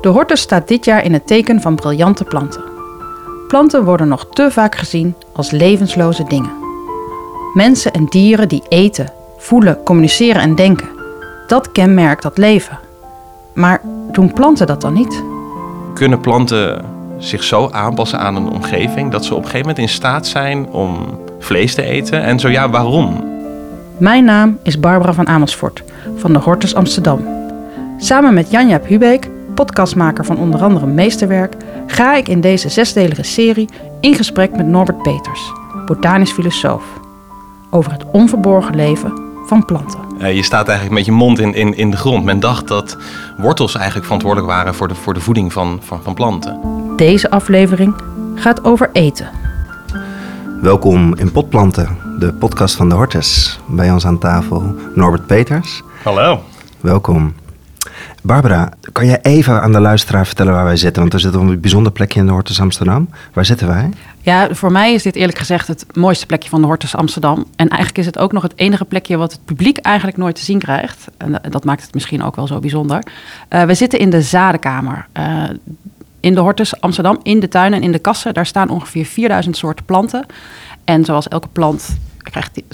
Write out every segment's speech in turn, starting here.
De hortus staat dit jaar in het teken van briljante planten. Planten worden nog te vaak gezien als levensloze dingen. Mensen en dieren die eten, voelen, communiceren en denken. Dat kenmerkt dat leven. Maar doen planten dat dan niet? Kunnen planten zich zo aanpassen aan een omgeving dat ze op een gegeven moment in staat zijn om vlees te eten? En zo ja, waarom? Mijn naam is Barbara van Amersfoort van de Hortus Amsterdam. Samen met Janja Hubeek, podcastmaker van onder andere Meesterwerk, ga ik in deze zesdelige serie in gesprek met Norbert Peters, botanisch filosoof, over het onverborgen leven van planten. Uh, je staat eigenlijk met je mond in, in, in de grond. Men dacht dat wortels eigenlijk verantwoordelijk waren voor de, voor de voeding van, van, van planten. Deze aflevering gaat over eten. Welkom in Potplanten, de podcast van de Hortus. Bij ons aan tafel Norbert Peters. Hallo. Welkom. Barbara, kan jij even aan de luisteraar vertellen waar wij zitten? Want we zitten op een bijzonder plekje in de Hortus Amsterdam. Waar zitten wij? Ja, voor mij is dit eerlijk gezegd het mooiste plekje van de Hortus Amsterdam. En eigenlijk is het ook nog het enige plekje wat het publiek eigenlijk nooit te zien krijgt. En dat maakt het misschien ook wel zo bijzonder. Uh, we zitten in de Zadenkamer. Uh, in de Hortus Amsterdam, in de tuinen en in de kassen. Daar staan ongeveer 4000 soorten planten. En zoals elke plant krijgt die,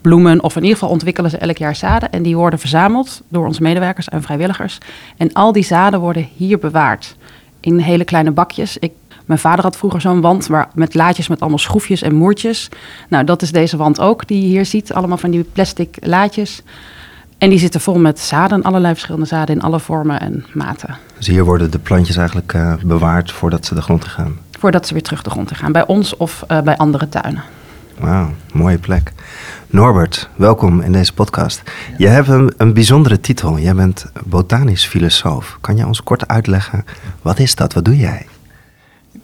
bloemen of in ieder geval ontwikkelen ze elk jaar zaden. En die worden verzameld door onze medewerkers en vrijwilligers. En al die zaden worden hier bewaard in hele kleine bakjes. Ik, mijn vader had vroeger zo'n wand waar, met laadjes met allemaal schroefjes en moertjes. Nou, dat is deze wand ook die je hier ziet. Allemaal van die plastic laadjes. En die zitten vol met zaden, allerlei verschillende zaden in alle vormen en maten. Dus hier worden de plantjes eigenlijk uh, bewaard voordat ze de grond in gaan? Voordat ze weer terug de grond in gaan, bij ons of uh, bij andere tuinen. Wauw, mooie plek. Norbert, welkom in deze podcast. Je hebt een, een bijzondere titel. Jij bent botanisch filosoof. Kan je ons kort uitleggen, wat is dat? Wat doe jij?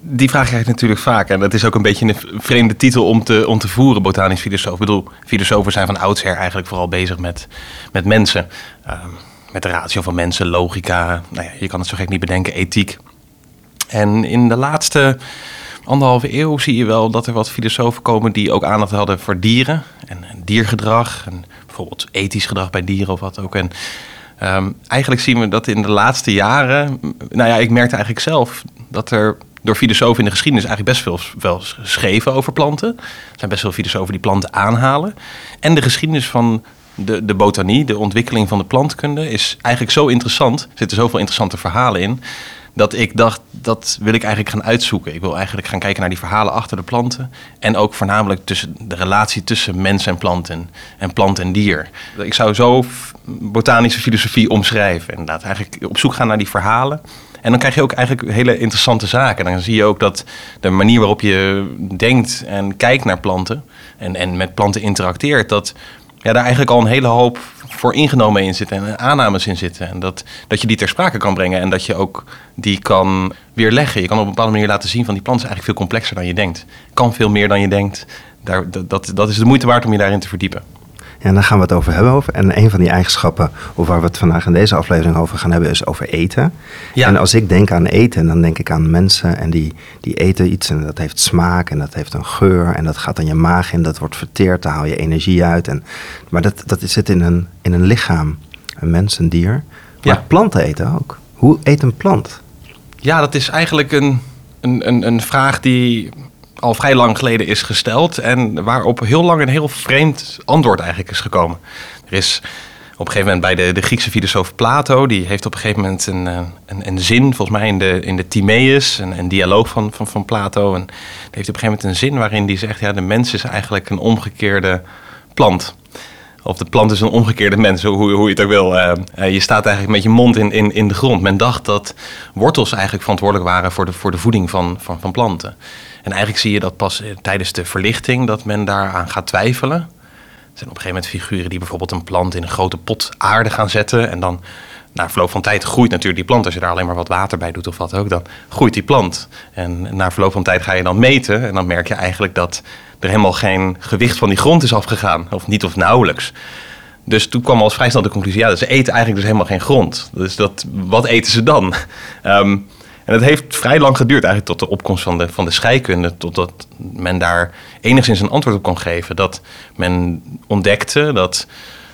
Die vraag krijg ik natuurlijk vaak. En dat is ook een beetje een vreemde titel om te, om te voeren, botanisch filosoof. Ik bedoel, filosofen zijn van oudsher eigenlijk vooral bezig met, met mensen. Uh, met de ratio van mensen, logica. Nou ja, je kan het zo gek niet bedenken, ethiek. En in de laatste anderhalve eeuw zie je wel dat er wat filosofen komen die ook aandacht hadden voor dieren en, diergedrag. En bijvoorbeeld ethisch gedrag bij dieren of wat ook. En um, eigenlijk zien we dat in de laatste jaren. Nou ja, ik merkte eigenlijk zelf dat er door filosofen in de geschiedenis eigenlijk best veel wel geschreven over planten. Er zijn best veel filosofen die planten aanhalen. En de geschiedenis van de, de botanie, de ontwikkeling van de plantkunde, is eigenlijk zo interessant. Er zitten zoveel interessante verhalen in dat ik dacht, dat wil ik eigenlijk gaan uitzoeken. Ik wil eigenlijk gaan kijken naar die verhalen achter de planten. En ook voornamelijk tussen de relatie tussen mens en plant en, en plant en dier. Ik zou zo botanische filosofie omschrijven. Inderdaad, eigenlijk op zoek gaan naar die verhalen. En dan krijg je ook eigenlijk hele interessante zaken. Dan zie je ook dat de manier waarop je denkt en kijkt naar planten en, en met planten interacteert, dat ja, daar eigenlijk al een hele hoop voor ingenomen in zitten en aannames in zitten. En dat, dat je die ter sprake kan brengen en dat je ook die kan weerleggen. Je kan op een bepaalde manier laten zien van die plant is eigenlijk veel complexer dan je denkt. Kan veel meer dan je denkt. Daar, dat, dat is de moeite waard om je daarin te verdiepen. Ja, daar gaan we het over hebben. Over. En een van die eigenschappen, of waar we het vandaag in deze aflevering over gaan hebben, is over eten. Ja. En als ik denk aan eten, dan denk ik aan mensen en die, die eten iets en dat heeft smaak en dat heeft een geur en dat gaat dan je maag in, dat wordt verteerd, daar haal je energie uit. En, maar dat, dat zit in een, in een lichaam, een mens, een dier. Maar ja. planten eten ook. Hoe eet een plant? Ja, dat is eigenlijk een, een, een, een vraag die al vrij lang geleden is gesteld. En waarop heel lang een heel vreemd antwoord eigenlijk is gekomen. Er is op een gegeven moment bij de, de Griekse filosoof Plato, die heeft op een gegeven moment een, eh, een, een zin, volgens mij in de, in de Timaeus, een, een dialoog van, van, van Plato. En die heeft op een gegeven moment een zin waarin die zegt, ja, de mens is eigenlijk een omgekeerde plant. Of de plant is een omgekeerde mens, hoe, hoe je het ook wil. Uh, je staat eigenlijk met je mond in, in, in de grond. Men dacht dat wortels eigenlijk verantwoordelijk waren voor de, voor de voeding van, van, van planten. En eigenlijk zie je dat pas eh, tijdens de verlichting dat men daaraan gaat twijfelen. Er zijn op een gegeven moment figuren die bijvoorbeeld een plant in een grote pot aarde gaan zetten. En dan na verloop van tijd groeit natuurlijk die plant. Als je daar alleen maar wat water bij doet of wat ook, dan groeit die plant. En na verloop van tijd ga je dan meten. En dan merk je eigenlijk dat er helemaal geen gewicht van die grond is afgegaan. Of niet of nauwelijks. Dus toen kwam al vrij snel de conclusie, ja, ze eten eigenlijk dus helemaal geen grond. Dus dat, wat eten ze dan? Um, En het heeft vrij lang geduurd eigenlijk tot de opkomst van de, van de scheikunde, totdat men daar enigszins een antwoord op kon geven. Dat men ontdekte dat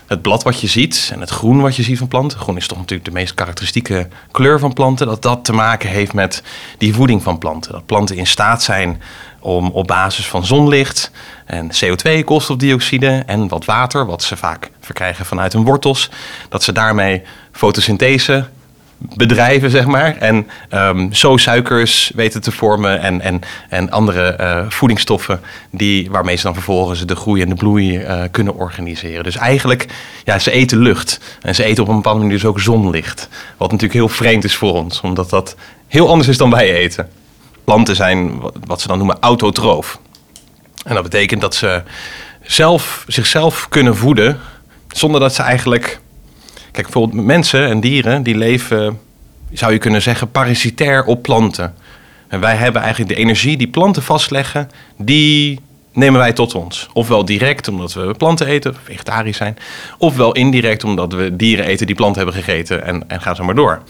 het blad wat je ziet en het groen wat je ziet van planten. Groen is toch natuurlijk de meest karakteristieke kleur van planten. Dat dat te maken heeft met die voeding van planten. Dat planten in staat zijn om op basis van zonlicht en CO2, koolstofdioxide en wat water, wat ze vaak verkrijgen vanuit hun wortels, dat ze daarmee fotosynthese bedrijven, zeg maar. En um, zo suikers weten te vormen en, en, en andere uh, voedingsstoffen die, waarmee ze dan vervolgens de groei en de bloei uh, kunnen organiseren. Dus eigenlijk, ja, ze eten lucht. En ze eten op een bepaalde manier dus ook zonlicht. Wat natuurlijk heel vreemd is voor ons, omdat dat heel anders is dan wij eten. Planten zijn wat ze dan noemen autotroof. En dat betekent dat ze zelf, zichzelf kunnen voeden zonder dat ze eigenlijk Kijk, bijvoorbeeld mensen en dieren die leven, zou je kunnen zeggen, parasitair op planten. En wij hebben eigenlijk de energie die planten vastleggen, die nemen wij tot ons. Ofwel direct omdat we planten eten, vegetarisch zijn. Ofwel indirect omdat we dieren eten die planten hebben gegeten en, en gaan zo maar door.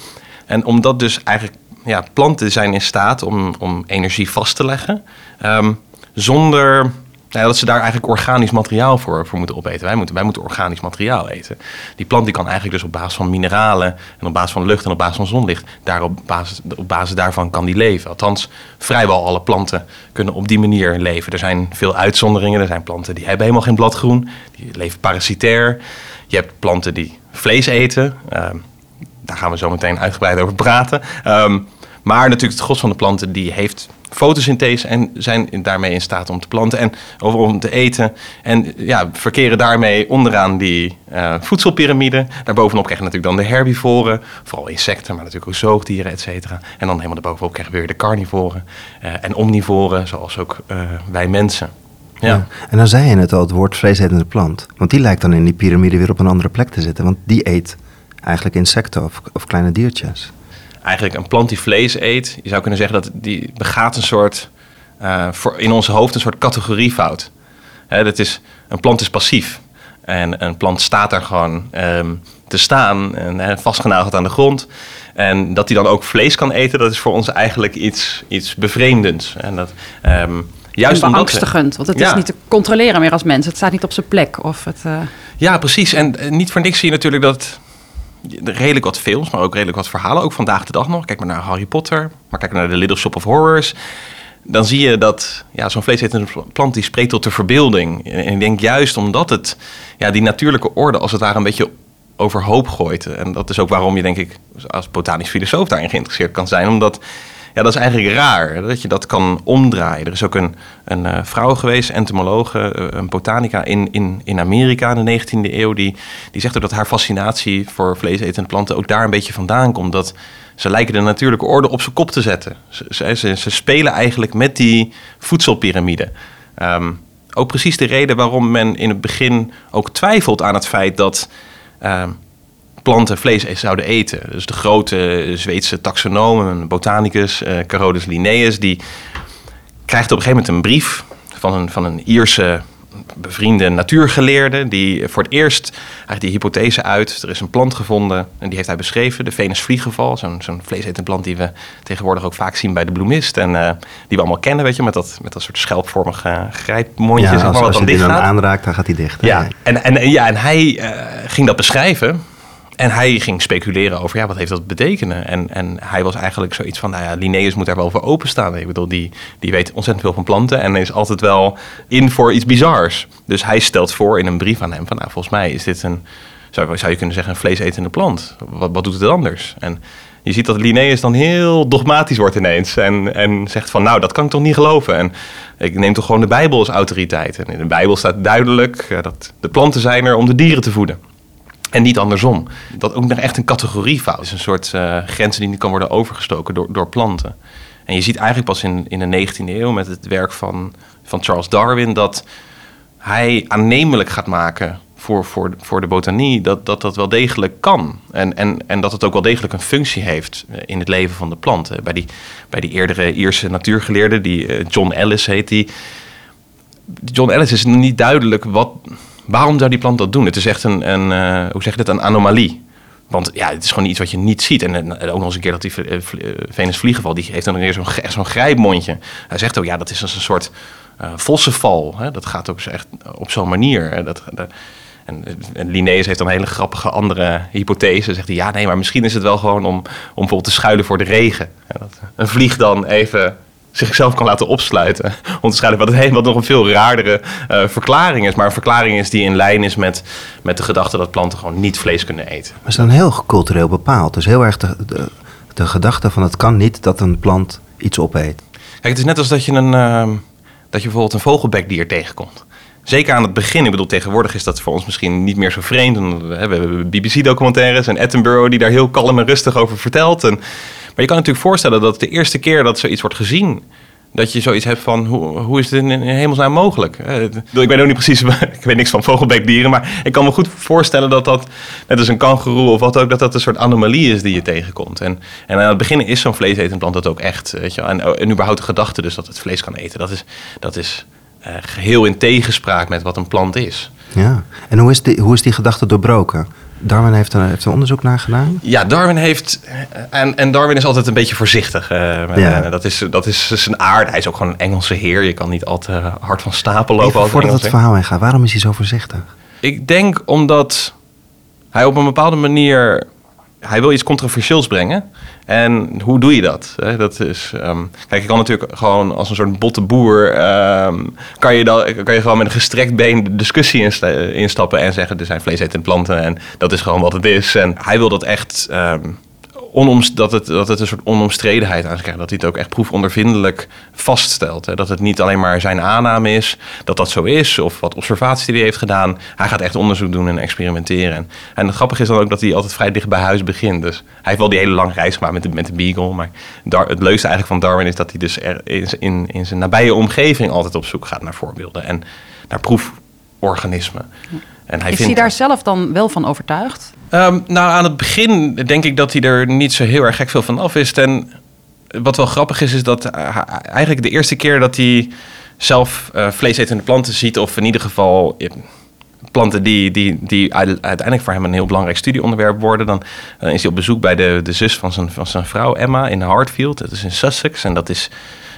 En omdat dus eigenlijk ja, planten zijn in staat om, om energie vast te leggen. Um, zonder nou, dat ze daar eigenlijk organisch materiaal voor, voor moeten opeten. Wij moeten, wij moeten organisch materiaal eten. Die plant die kan eigenlijk dus op basis van mineralen en op basis van lucht en op basis van zonlicht, daar op, basis, op basis daarvan kan die leven. Althans, vrijwel alle planten kunnen op die manier leven. Er zijn veel uitzonderingen. Er zijn planten die hebben helemaal geen bladgroen, die leven parasitair. Je hebt planten die vlees eten. Ehm, daar gaan we zo meteen uitgebreid over praten. Ehm, maar natuurlijk het gros van de planten die heeft fotosynthese en zijn daarmee in staat om te planten en om te eten. En ja, verkeren daarmee onderaan die uh, voedselpiramide. Daarbovenop krijg je natuurlijk dan de herbivoren, vooral insecten, maar natuurlijk ook zoogdieren, et cetera. En dan helemaal daarbovenop krijg je weer de carnivoren uh, en omnivoren, zoals ook wij mensen. Ja. En dan zei je net al het woord vleesetende plant. Want die lijkt dan in die piramide weer op een andere plek te zitten. Want die eet eigenlijk insecten of, of kleine diertjes eigenlijk een plant die vlees eet, je zou kunnen zeggen dat die begaat een soort, uh, voor in ons hoofd een soort categoriefout. Hè, dat is, een plant is passief. En een plant staat daar gewoon um, te staan en hè, vastgenageld aan de grond. En dat hij dan ook vlees kan eten, dat is voor ons eigenlijk iets, iets bevreemdends. En dat, um, juist en beangstigend, want het is niet te controleren meer als mens. Het staat niet op zijn plek. Of het, uh... Ja, precies. En niet voor niks zie je natuurlijk dat redelijk wat films, maar ook redelijk wat verhalen. Ook vandaag de dag nog. Kijk maar naar Harry Potter, maar kijk naar The Little Shop of Horrors. Dan zie je dat ja, zo'n vleesetende plant die spreekt tot de verbeelding. En ik denk juist omdat het ja, die natuurlijke orde als het ware een beetje overhoop gooit. En dat is ook waarom je denk ik als botanisch filosoof daarin geïnteresseerd kan zijn. Omdat ja, dat is eigenlijk raar dat je dat kan omdraaien. Er is ook een, een uh, vrouw geweest, entomologe, uh, een botanica in, in, in Amerika in de 19e eeuw. Die, die zegt dat haar fascinatie voor vleesetende planten ook daar een beetje vandaan komt. Dat ze lijken de natuurlijke orde op zijn kop te zetten. Ze, ze, spelen eigenlijk met die voedselpiramide. Um, ook precies de reden waarom men in het begin ook twijfelt aan het feit dat. Um, planten vlees zouden eten. Dus de grote Zweedse taxonoom, een botanicus, uh, Carolus Linnaeus, die krijgt op een gegeven moment een brief van een, van een Ierse bevriende natuurgeleerde die voor het eerst eigenlijk die hypothese uit. Er is een plant gevonden en die heeft hij beschreven, de venusvliegenval. Zo'n zo'n vleesetende plant die we tegenwoordig ook vaak zien bij de bloemist. En uh, die we allemaal kennen, weet je, met dat, met dat soort schelpvormige grijpmondje. Ja, zeg maar, als, als je die dan aanraakt, dan gaat hij dicht. Ja, en, en, ja, en hij uh, ging dat beschrijven. En hij ging speculeren over, ja, wat heeft dat betekenen? En, en hij was eigenlijk zoiets van, nou ja, Linnaeus moet daar wel voor openstaan. Ik bedoel, die, die weet ontzettend veel van planten en is altijd wel in voor iets bizars. Dus hij stelt voor in een brief aan hem van, nou, volgens mij is dit een, zou, zou je kunnen zeggen, een vleesetende plant. Wat, wat doet het anders? En je ziet dat Linnaeus dan heel dogmatisch wordt ineens. En, en zegt van, nou, dat kan ik toch niet geloven. En ik neem toch gewoon de Bijbel als autoriteit. En in de Bijbel staat duidelijk dat de planten zijn er om de dieren te voeden. En niet andersom. Dat ook nog echt een categoriefout is. Een soort uh, grenzen die niet kan worden overgestoken door, door planten. En je ziet eigenlijk pas in, in de 19e eeuw met het werk van, van Charles Darwin dat hij aannemelijk gaat maken voor, voor, voor de botanie dat, dat dat wel degelijk kan. En, en, en dat het ook wel degelijk een functie heeft eh, in het leven van de planten. Bij die, bij die eerdere Ierse natuurgeleerde, die uh, John Ellis heet die. John Ellis is niet duidelijk wat, Waarom zou die plant dat doen? Het is echt een, een uh, hoe zeg je dat, een anomalie. Want ja, het is gewoon iets wat je niet ziet. En, ook nog eens een keer dat die uh, Venus vliegenval, die heeft dan weer zo'n zo'n grijpmondje. Hij zegt ook, ja, dat is als een soort uh, vossenval. Hè? Dat gaat ook echt op zo'n manier. Dat, dat, En, Linnaeus heeft dan hele grappige andere hypothese. Zegt hij, ja nee, maar misschien is het wel gewoon om, om bijvoorbeeld te schuilen voor de regen. dat een vlieg dan even zichzelf kan laten opsluiten. Om te schuilen, wat, het, wat nog een veel raardere uh, verklaring is. Maar een verklaring is die in lijn is met, met de gedachte dat planten gewoon niet vlees kunnen eten. Maar ze zijn heel cultureel bepaald. Dus heel erg de, de, de gedachte van het kan niet dat een plant iets opeet. Kijk, het is net als dat je, een, uh, dat je bijvoorbeeld een vogelbekdier tegenkomt. Zeker aan het begin. Ik bedoel, tegenwoordig is dat voor ons misschien niet meer zo vreemd. We hebben BBC-documentaires en Attenborough die daar heel kalm en rustig over vertelt. En, je kan natuurlijk voorstellen dat de eerste keer dat zoiets wordt gezien, dat je zoiets hebt van hoe, hoe is het in, in hemelsnaam mogelijk? Ik weet ook niet precies, ik weet niks van vogelbekdieren, maar ik kan me goed voorstellen dat dat, net als een kangeroe of wat ook, dat dat een soort anomalie is die je tegenkomt. En, en aan het begin is zo'n vleesetend plant dat ook echt. Weet je, en, en überhaupt de gedachte dus dat het vlees kan eten, dat is, dat is uh, geheel in tegenspraak met wat een plant is. Ja, en hoe is die, hoe is die gedachte doorbroken? Darwin heeft er, heeft er onderzoek naar gedaan? Ja, Darwin heeft. En, en Darwin is altijd een beetje voorzichtig. Uh, ja. dat, is, dat is zijn aard. Hij is ook gewoon een Engelse heer. Je kan niet altijd hard van stapel lopen. Even voordat het verhaal heen gaat, waarom is hij zo voorzichtig? Ik denk omdat hij op een bepaalde manier hij wil iets controversieels brengen. En hoe doe je dat? dat is, ehm, kijk, je kan natuurlijk gewoon als een soort botte boer... Um, kan, je dan, kan je gewoon met een gestrekt been de discussie instappen... en zeggen, er zijn vleesetende planten en dat is gewoon wat het is. En hij wil dat echt... Um, dat, het, dat het een soort onomstredenheid aan. Dat hij het ook echt proefondervindelijk vaststelt. Hè. Dat het niet alleen maar zijn aanname is dat dat zo is, of wat observaties die hij heeft gedaan. Hij gaat echt onderzoek doen en experimenteren. En het grappige is dan ook dat hij altijd vrij dicht bij huis begint. Dus hij heeft wel die hele lange reis gemaakt met de, met de Beagle. Maar het leukste eigenlijk van Darwin is dat hij dus er in, in zijn nabije omgeving altijd op zoek gaat naar voorbeelden en naar proeforganismen. En hij is hij daar zelf dan wel van overtuigd? Um, nou, aan het begin denk ik dat hij er niet zo heel erg gek veel van af is. En wat wel grappig is, is dat uh, eigenlijk de eerste keer dat hij zelf uh, vleesetende planten ziet, of in ieder geval planten die, die, die uiteindelijk voor hem een heel belangrijk studieonderwerp worden, dan is hij op bezoek bij de, de zus van zijn, van zijn vrouw Emma in Hartfield. Dat is in Sussex en dat is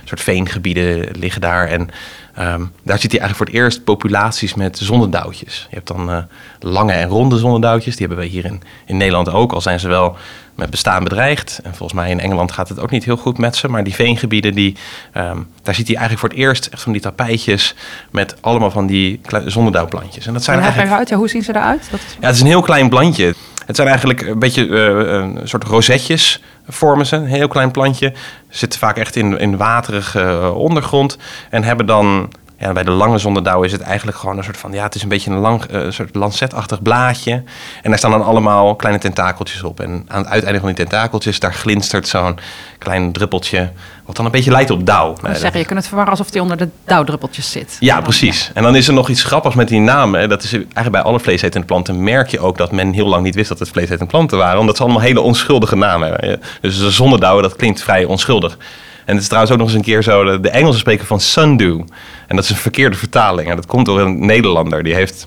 een soort veengebieden liggen daar. En Ehm, daar ziet hij eigenlijk voor het eerst populaties met zonnedauwtjes. Je hebt dan uh, lange en ronde zonnedauwtjes. Die hebben we hier in, in Nederland ook. Al zijn ze wel met bestaan bedreigd. En volgens mij in Engeland gaat het ook niet heel goed met ze. Maar die veengebieden, die, um, daar ziet hij eigenlijk voor het eerst echt van die tapijtjes met allemaal van die zonnedauwplantjes. En dat zijn en eigenlijk... uit, ja, hoe zien ze eruit? Dat is... Ja, het is een heel klein plantje. Het zijn eigenlijk een beetje uh, een soort rozetjes vormen ze. Een heel klein plantje. Zitten vaak echt in, in waterige uh, ondergrond. En hebben dan ja, bij de lange zonderdauw is het eigenlijk gewoon een soort van... ja, het is een beetje een lang, uh, soort lancetachtig blaadje. En daar staan dan allemaal kleine tentakeltjes op. En aan het uiteinde van die tentakeltjes... daar glinstert zo'n klein druppeltje... wat dan een beetje lijkt op dauw. Ik zeggen, je kunt het verwarren alsof die onder de dauwdruppeltjes zit. Ja, precies. En dan is er nog iets grappigs met die namen. Dat is eigenlijk bij alle vleesetende planten merk je ook... dat men heel lang niet wist dat het vleesetende planten waren. Omdat ze allemaal hele onschuldige namen hebben. Dus de zonderdauw, dat klinkt vrij onschuldig. En het is trouwens ook nog eens een keer zo, de Engelsen spreken van sundew. En dat is een verkeerde vertaling. En dat komt door een Nederlander. Die heeft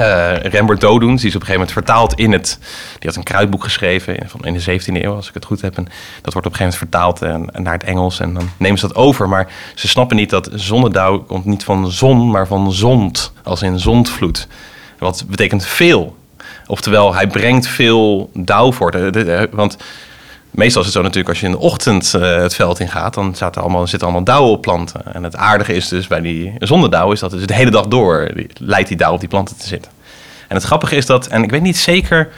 uh, Rembert Dodoens, die is op een gegeven moment vertaald in het... Die had een kruidboek geschreven in, de 17e eeuw, als ik het goed heb. En dat wordt op een gegeven moment vertaald uh, naar het Engels. En dan nemen ze dat over. Maar ze snappen niet dat zonnedauw komt niet van zon, maar van zond. Als in zondvloed. Wat betekent veel. Oftewel, hij brengt veel dauw voort. Want Meestal is het zo natuurlijk als je in de ochtend uh, het veld in gaat, dan allemaal, zitten allemaal dauwen op planten. En het aardige is dus bij die zonnedauw is dat dus de hele dag door leidt die dauw op die planten te zitten. En het grappige is dat, en ik weet niet zeker,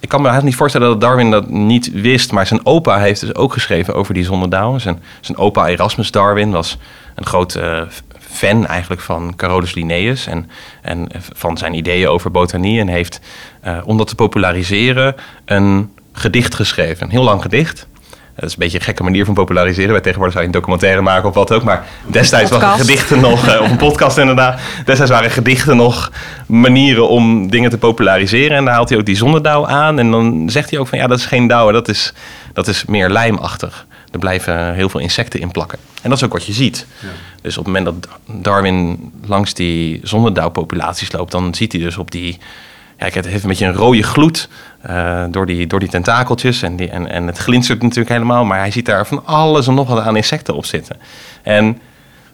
ik kan me eigenlijk niet voorstellen dat Darwin dat niet wist, maar zijn opa heeft dus ook geschreven over die zonnedauw. Zijn, zijn opa Erasmus Darwin was een groot uh, fan eigenlijk van Carolus Linnaeus en, en van zijn ideeën over botanie. En heeft, uh, om dat te populariseren, een gedicht geschreven. Een heel lang gedicht. Dat is een beetje een gekke manier van populariseren. Wij tegenwoordig zou je een documentaire maken of wat ook. Maar destijds waren gedichten nog, eh, of een podcast inderdaad. Destijds waren gedichten nog manieren om dingen te populariseren. En dan haalt hij ook die zonnedauw aan. En dan zegt hij ook van ja, dat is geen dauw, dat is, dat is meer lijmachtig. Er blijven heel veel insecten in plakken. En dat is ook wat je ziet. Ja. Dus op het moment dat Darwin langs die zonnedauwpopulaties loopt, dan ziet hij dus op die Kijk, het heeft een beetje een rode gloed uh, door, die, door die tentakeltjes. En, die, en, en het glinstert natuurlijk helemaal. Maar hij ziet daar van alles en nog wat aan insecten op zitten. En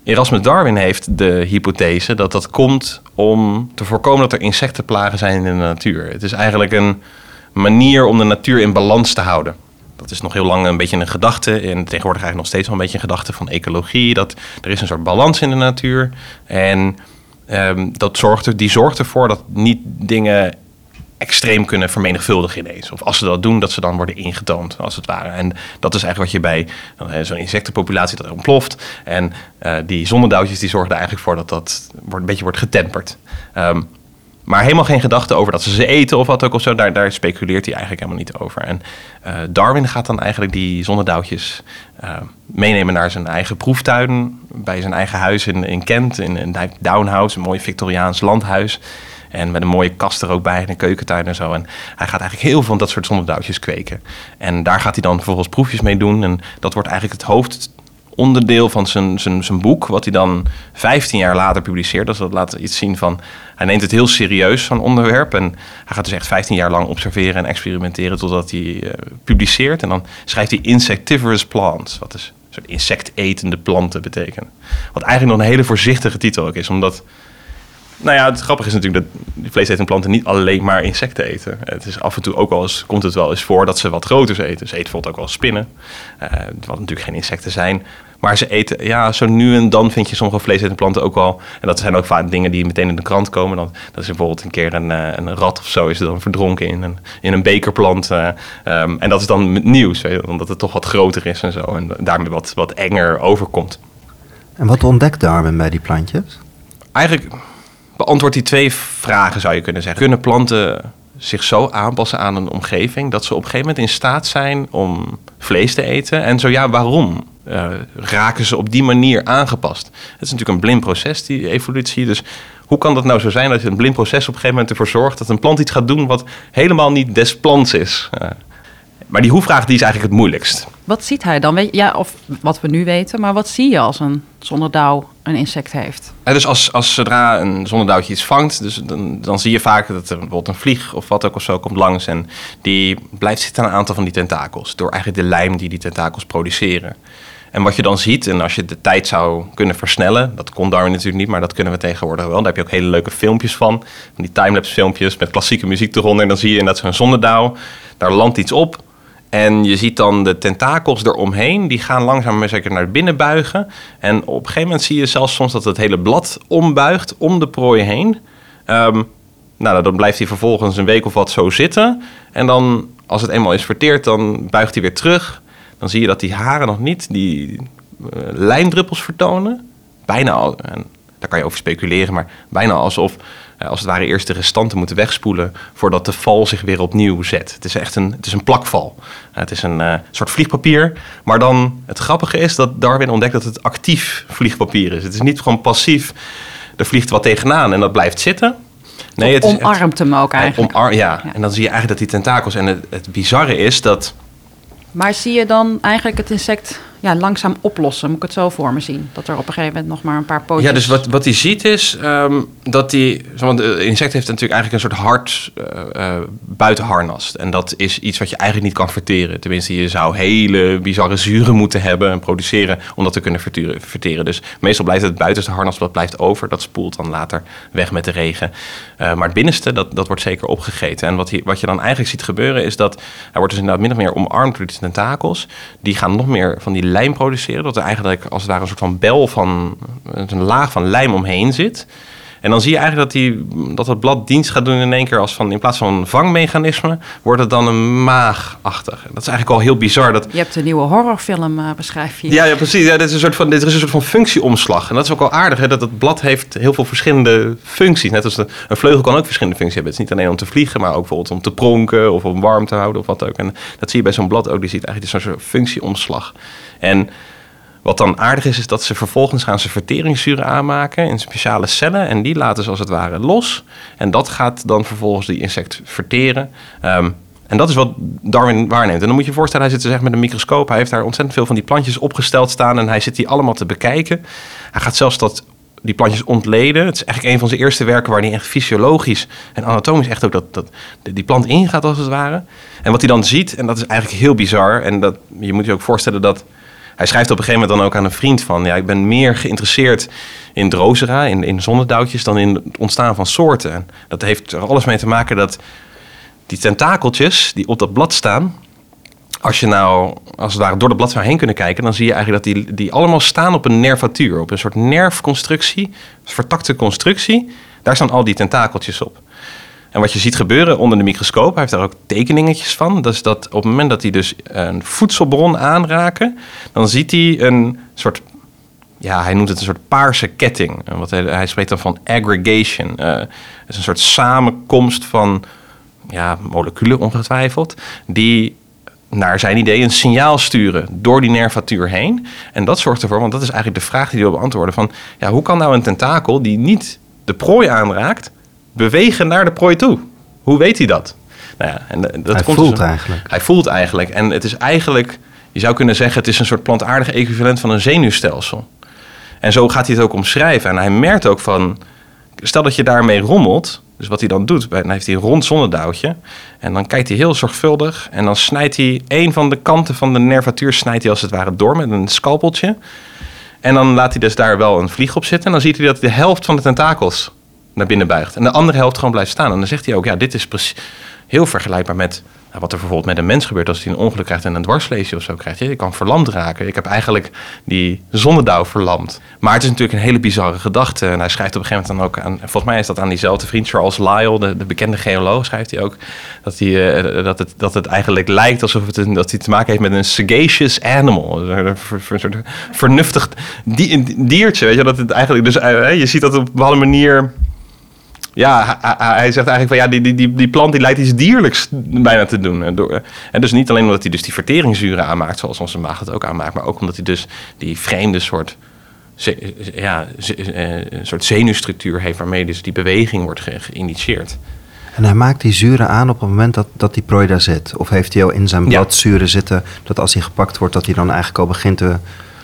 Erasmus Darwin heeft de hypothese dat dat komt om te voorkomen dat er insectenplagen zijn in de natuur. Het is eigenlijk een manier om de natuur in balans te houden. Dat is nog heel lang een beetje een gedachte. En tegenwoordig eigenlijk nog steeds wel een beetje een gedachte van ecologie. Dat er is een soort balans in de natuur. En um, dat zorgt er, die zorgt ervoor dat niet dingen extreem kunnen vermenigvuldigen ineens. Of als ze dat doen, dat ze dan worden ingetoond, als het ware. En dat is eigenlijk wat je bij zo'n insectenpopulatie dat ontploft. En uh, die zonnedauwtjes die zorgen er eigenlijk voor dat dat wordt, een beetje wordt getemperd. Um, maar helemaal geen gedachte over dat ze ze eten of wat ook of zo. Daar, daar speculeert hij eigenlijk helemaal niet over. En uh, Darwin gaat dan eigenlijk die zonnedauwtjes uh, meenemen naar zijn eigen proeftuin. Bij zijn eigen huis in, in Kent, in, in Downhouse, een mooi Victoriaans landhuis. En met een mooie kast er ook bij, een keukentuin en zo. En hij gaat eigenlijk heel veel van dat soort zonnedauwtjes kweken. En daar gaat hij dan vervolgens proefjes mee doen. En dat wordt eigenlijk het hoofd onderdeel van zijn, zijn, zijn boek, wat hij dan 15 jaar later publiceert. Dus dat laat iets zien van, hij neemt het heel serieus, zo'n onderwerp. En hij gaat dus echt 15 jaar lang observeren en experimenteren totdat hij uh, publiceert. En dan schrijft hij Insectivorous Plants, wat is een soort insectetende planten betekent. Wat eigenlijk nog een hele voorzichtige titel ook is, omdat nou ja, het grappige is natuurlijk dat vleesetende planten niet alleen maar insecten eten. Het is af en toe ook wel eens, komt het wel eens voor dat ze wat groters eten. Ze eten bijvoorbeeld ook wel spinnen, uh, wat natuurlijk geen insecten zijn. Maar ze eten, ja, zo nu en dan vind je sommige vleesetende planten ook wel. En dat zijn ook vaak dingen die meteen in de krant komen. Dan, dat is bijvoorbeeld een keer een, uh, een rat of zo is dan verdronken in een, in een bekerplant. Uh, um, en dat is dan nieuws, weet je, omdat het toch wat groter is en zo. En daarmee wat, wat enger overkomt. En wat ontdekt Darwin bij die plantjes? Eigenlijk beantwoordt die twee vragen, zou je kunnen zeggen. Kunnen planten zich zo aanpassen aan een omgeving dat ze op een gegeven moment in staat zijn om vlees te eten? En zo ja, waarom? Uh, raken ze op die manier aangepast? Het is natuurlijk een blind proces, die evolutie. Dus hoe kan dat nou zo zijn dat je een blind proces op een gegeven moment ervoor zorgt dat een plant iets gaat doen wat helemaal niet des plants is? Maar die hoe-vraag die is eigenlijk het moeilijkst. Wat ziet hij dan? Ja, of wat we nu weten, maar wat zie je als een zonnedauw een insect heeft? Ja, dus als, als zodra een zonnedauwtje iets vangt, dus dan, dan zie je vaak dat er bijvoorbeeld een vlieg of wat ook of zo komt langs en die blijft zitten aan een aantal van die tentakels. Door eigenlijk de lijm die die tentakels produceren. En wat je dan ziet, en als je de tijd zou kunnen versnellen, dat kon Darwin natuurlijk niet, maar dat kunnen we tegenwoordig wel. Daar heb je ook hele leuke filmpjes van, van die timelapse filmpjes met klassieke muziek eronder. En dan zie je dat zo'n zonnedauw, daar landt iets op en je ziet dan de tentakels eromheen, die gaan langzaam maar zeker naar binnen buigen. En op een gegeven moment zie je zelfs soms dat het hele blad ombuigt om de prooi heen. Um, nou, dan blijft hij vervolgens een week of wat zo zitten. En dan, als het eenmaal is verteerd, dan buigt hij weer terug. Dan zie je dat die haren nog niet die uh, lijndruppels vertonen. Bijna al, en daar kan je over speculeren, maar bijna alsof als het ware eerst de restanten moeten wegspoelen voordat de val zich weer opnieuw zet. Het is echt een, het is een plakval. Uh, het is een uh, soort vliegpapier. Maar dan het grappige is dat Darwin ontdekt dat het actief vliegpapier is. Het is niet gewoon passief. Er vliegt wat tegenaan en dat blijft zitten. Nee, het omarmt hem ook eigenlijk. Omar ja. ja. en dan zie je eigenlijk dat die tentakels... En het, het bizarre is dat... Maar zie je dan eigenlijk het insect ja, langzaam oplossen. Moet ik het zo voor me zien? Dat er op een gegeven moment nog maar een paar pootjes... Ja, dus wat, wat hij ziet is um, dat die... Want de insect heeft natuurlijk eigenlijk een soort hard uh, uh. En dat is iets wat je eigenlijk niet kan verteren. Tenminste, je zou hele bizarre zuren moeten hebben en produceren... om dat te kunnen verteren. Dus meestal blijft het buitenste harnas dat blijft over. Dat spoelt dan later weg met de regen. Uh, maar het binnenste, dat, dat wordt zeker opgegeten. En wat, wat je dan eigenlijk ziet gebeuren is dat... Hij wordt dus inderdaad min of meer omarmd door die tentakels. Die gaan nog meer van die lijm produceren. Dat er eigenlijk als ware een soort van bel van een laag van lijm omheen zit. En dan zie je eigenlijk dat, die, dat het blad dienst gaat doen in één keer als van in plaats van een vangmechanisme, wordt het dan een maagachtig. Dat is eigenlijk al heel bizar. Dat... Je hebt een nieuwe horrorfilm, uh, beschrijf je. Ja, ja precies. Ja, dit is een soort van, dit is een soort van functieomslag. En dat is ook wel aardig, hè, dat het blad heeft heel veel verschillende functies. Net als de, een vleugel kan ook verschillende functies hebben. Het is niet alleen om te vliegen, maar ook bijvoorbeeld om te pronken of om warm te houden of wat ook. En dat zie je bij zo'n blad ook. Die ziet eigenlijk een soort functieomslag. En wat dan aardig is, is dat ze vervolgens gaan ze verteringszuren aanmaken in speciale cellen. En die laten ze als het ware los. En dat gaat dan vervolgens die insect verteren. Um, en dat is wat Darwin waarneemt. En dan moet je je voorstellen, hij zit dus echt met een microscoop. Hij heeft daar ontzettend veel van die plantjes opgesteld staan. En hij zit die allemaal te bekijken. Hij gaat zelfs dat, die plantjes ontleden. Het is eigenlijk een van zijn eerste werken waar hij echt fysiologisch en anatomisch echt ook dat, dat, die plant ingaat als het ware. En wat hij dan ziet, en dat is eigenlijk heel bizar. En dat, je moet je ook voorstellen dat hij schrijft op een gegeven moment dan ook aan een vriend van... ja, ik ben meer geïnteresseerd in drozera, in, in zonnedauwtjes... dan in het ontstaan van soorten. En dat heeft er alles mee te maken dat die tentakeltjes die op dat blad staan... als je nou als het ware door het blad heen kunnen kijken... dan zie je eigenlijk dat die, die allemaal staan op een nervatuur. Op een soort nerfconstructie, een vertakte constructie. Daar staan al die tentakeltjes op. En wat je ziet gebeuren onder de microscoop, hij heeft daar ook tekeningetjes van. Dat is dat op het moment dat hij dus een voedselbron aanraken, dan ziet hij een soort, ja, hij noemt het een soort paarse ketting. Wat hij, hij spreekt dan van aggregation. Uh, het is een soort samenkomst van ja, moleculen ongetwijfeld, die naar zijn idee een signaal sturen door die nervatuur heen. En dat zorgt ervoor, want dat is eigenlijk de vraag die hij wil beantwoorden: van ja, hoe kan nou een tentakel die niet de prooi aanraakt, bewegen naar de prooi toe. Hoe weet hij dat? Nou ja, en dat hij komt dus voelt dus eigenlijk. Hij voelt eigenlijk. En het is eigenlijk, je zou kunnen zeggen, het is een soort plantaardig equivalent van een zenuwstelsel. En zo gaat hij het ook omschrijven. En hij merkt ook van, stel dat je daarmee rommelt, dus wat hij dan doet, dan heeft hij een rond zonnedauwtje. En dan kijkt hij heel zorgvuldig. En dan snijdt hij een van de kanten van de nervatuur snijdt hij als het ware door met een scalpeltje. En dan laat hij dus daar wel een vlieg op zitten. En dan ziet hij dat de helft van de tentakels naar binnen buigt. En de andere helft gewoon blijft staan. En dan zegt hij ook, ja, dit is precies heel vergelijkbaar met nou, wat er bijvoorbeeld met een mens gebeurt als hij een ongeluk krijgt en een dwarsleesje of zo krijgt. Je kan verlamd raken. Ik heb eigenlijk die zonnedauw verlamd. Maar het is natuurlijk een hele bizarre gedachte. En hij schrijft op een gegeven moment dan ook aan, volgens mij is dat aan diezelfde vriend Charles Lyell, de, de bekende geoloog, schrijft hij ook, dat, hij, uh, dat, het, dat het eigenlijk lijkt alsof het een, dat hij te maken heeft met een sagacious animal. Een soort vernuftig diertje, weet je. Dat het eigenlijk, dus uh, je ziet dat op een bepaalde manier ja, hij, zegt eigenlijk van ja, die, die, die, plant die lijkt iets dierlijks bijna te doen. En dus niet alleen omdat hij dus die verteringszuren aanmaakt, zoals onze maag het ook aanmaakt, maar ook omdat hij dus die vreemde soort, ja, eh, een soort zenuwstructuur heeft waarmee dus die beweging wordt geïnitieerd. En hij maakt die zuren aan op het moment dat, dat die prooi daar zit? Of heeft hij al in zijn blad zuren zitten dat als hij gepakt wordt, dat hij dan eigenlijk al begint te,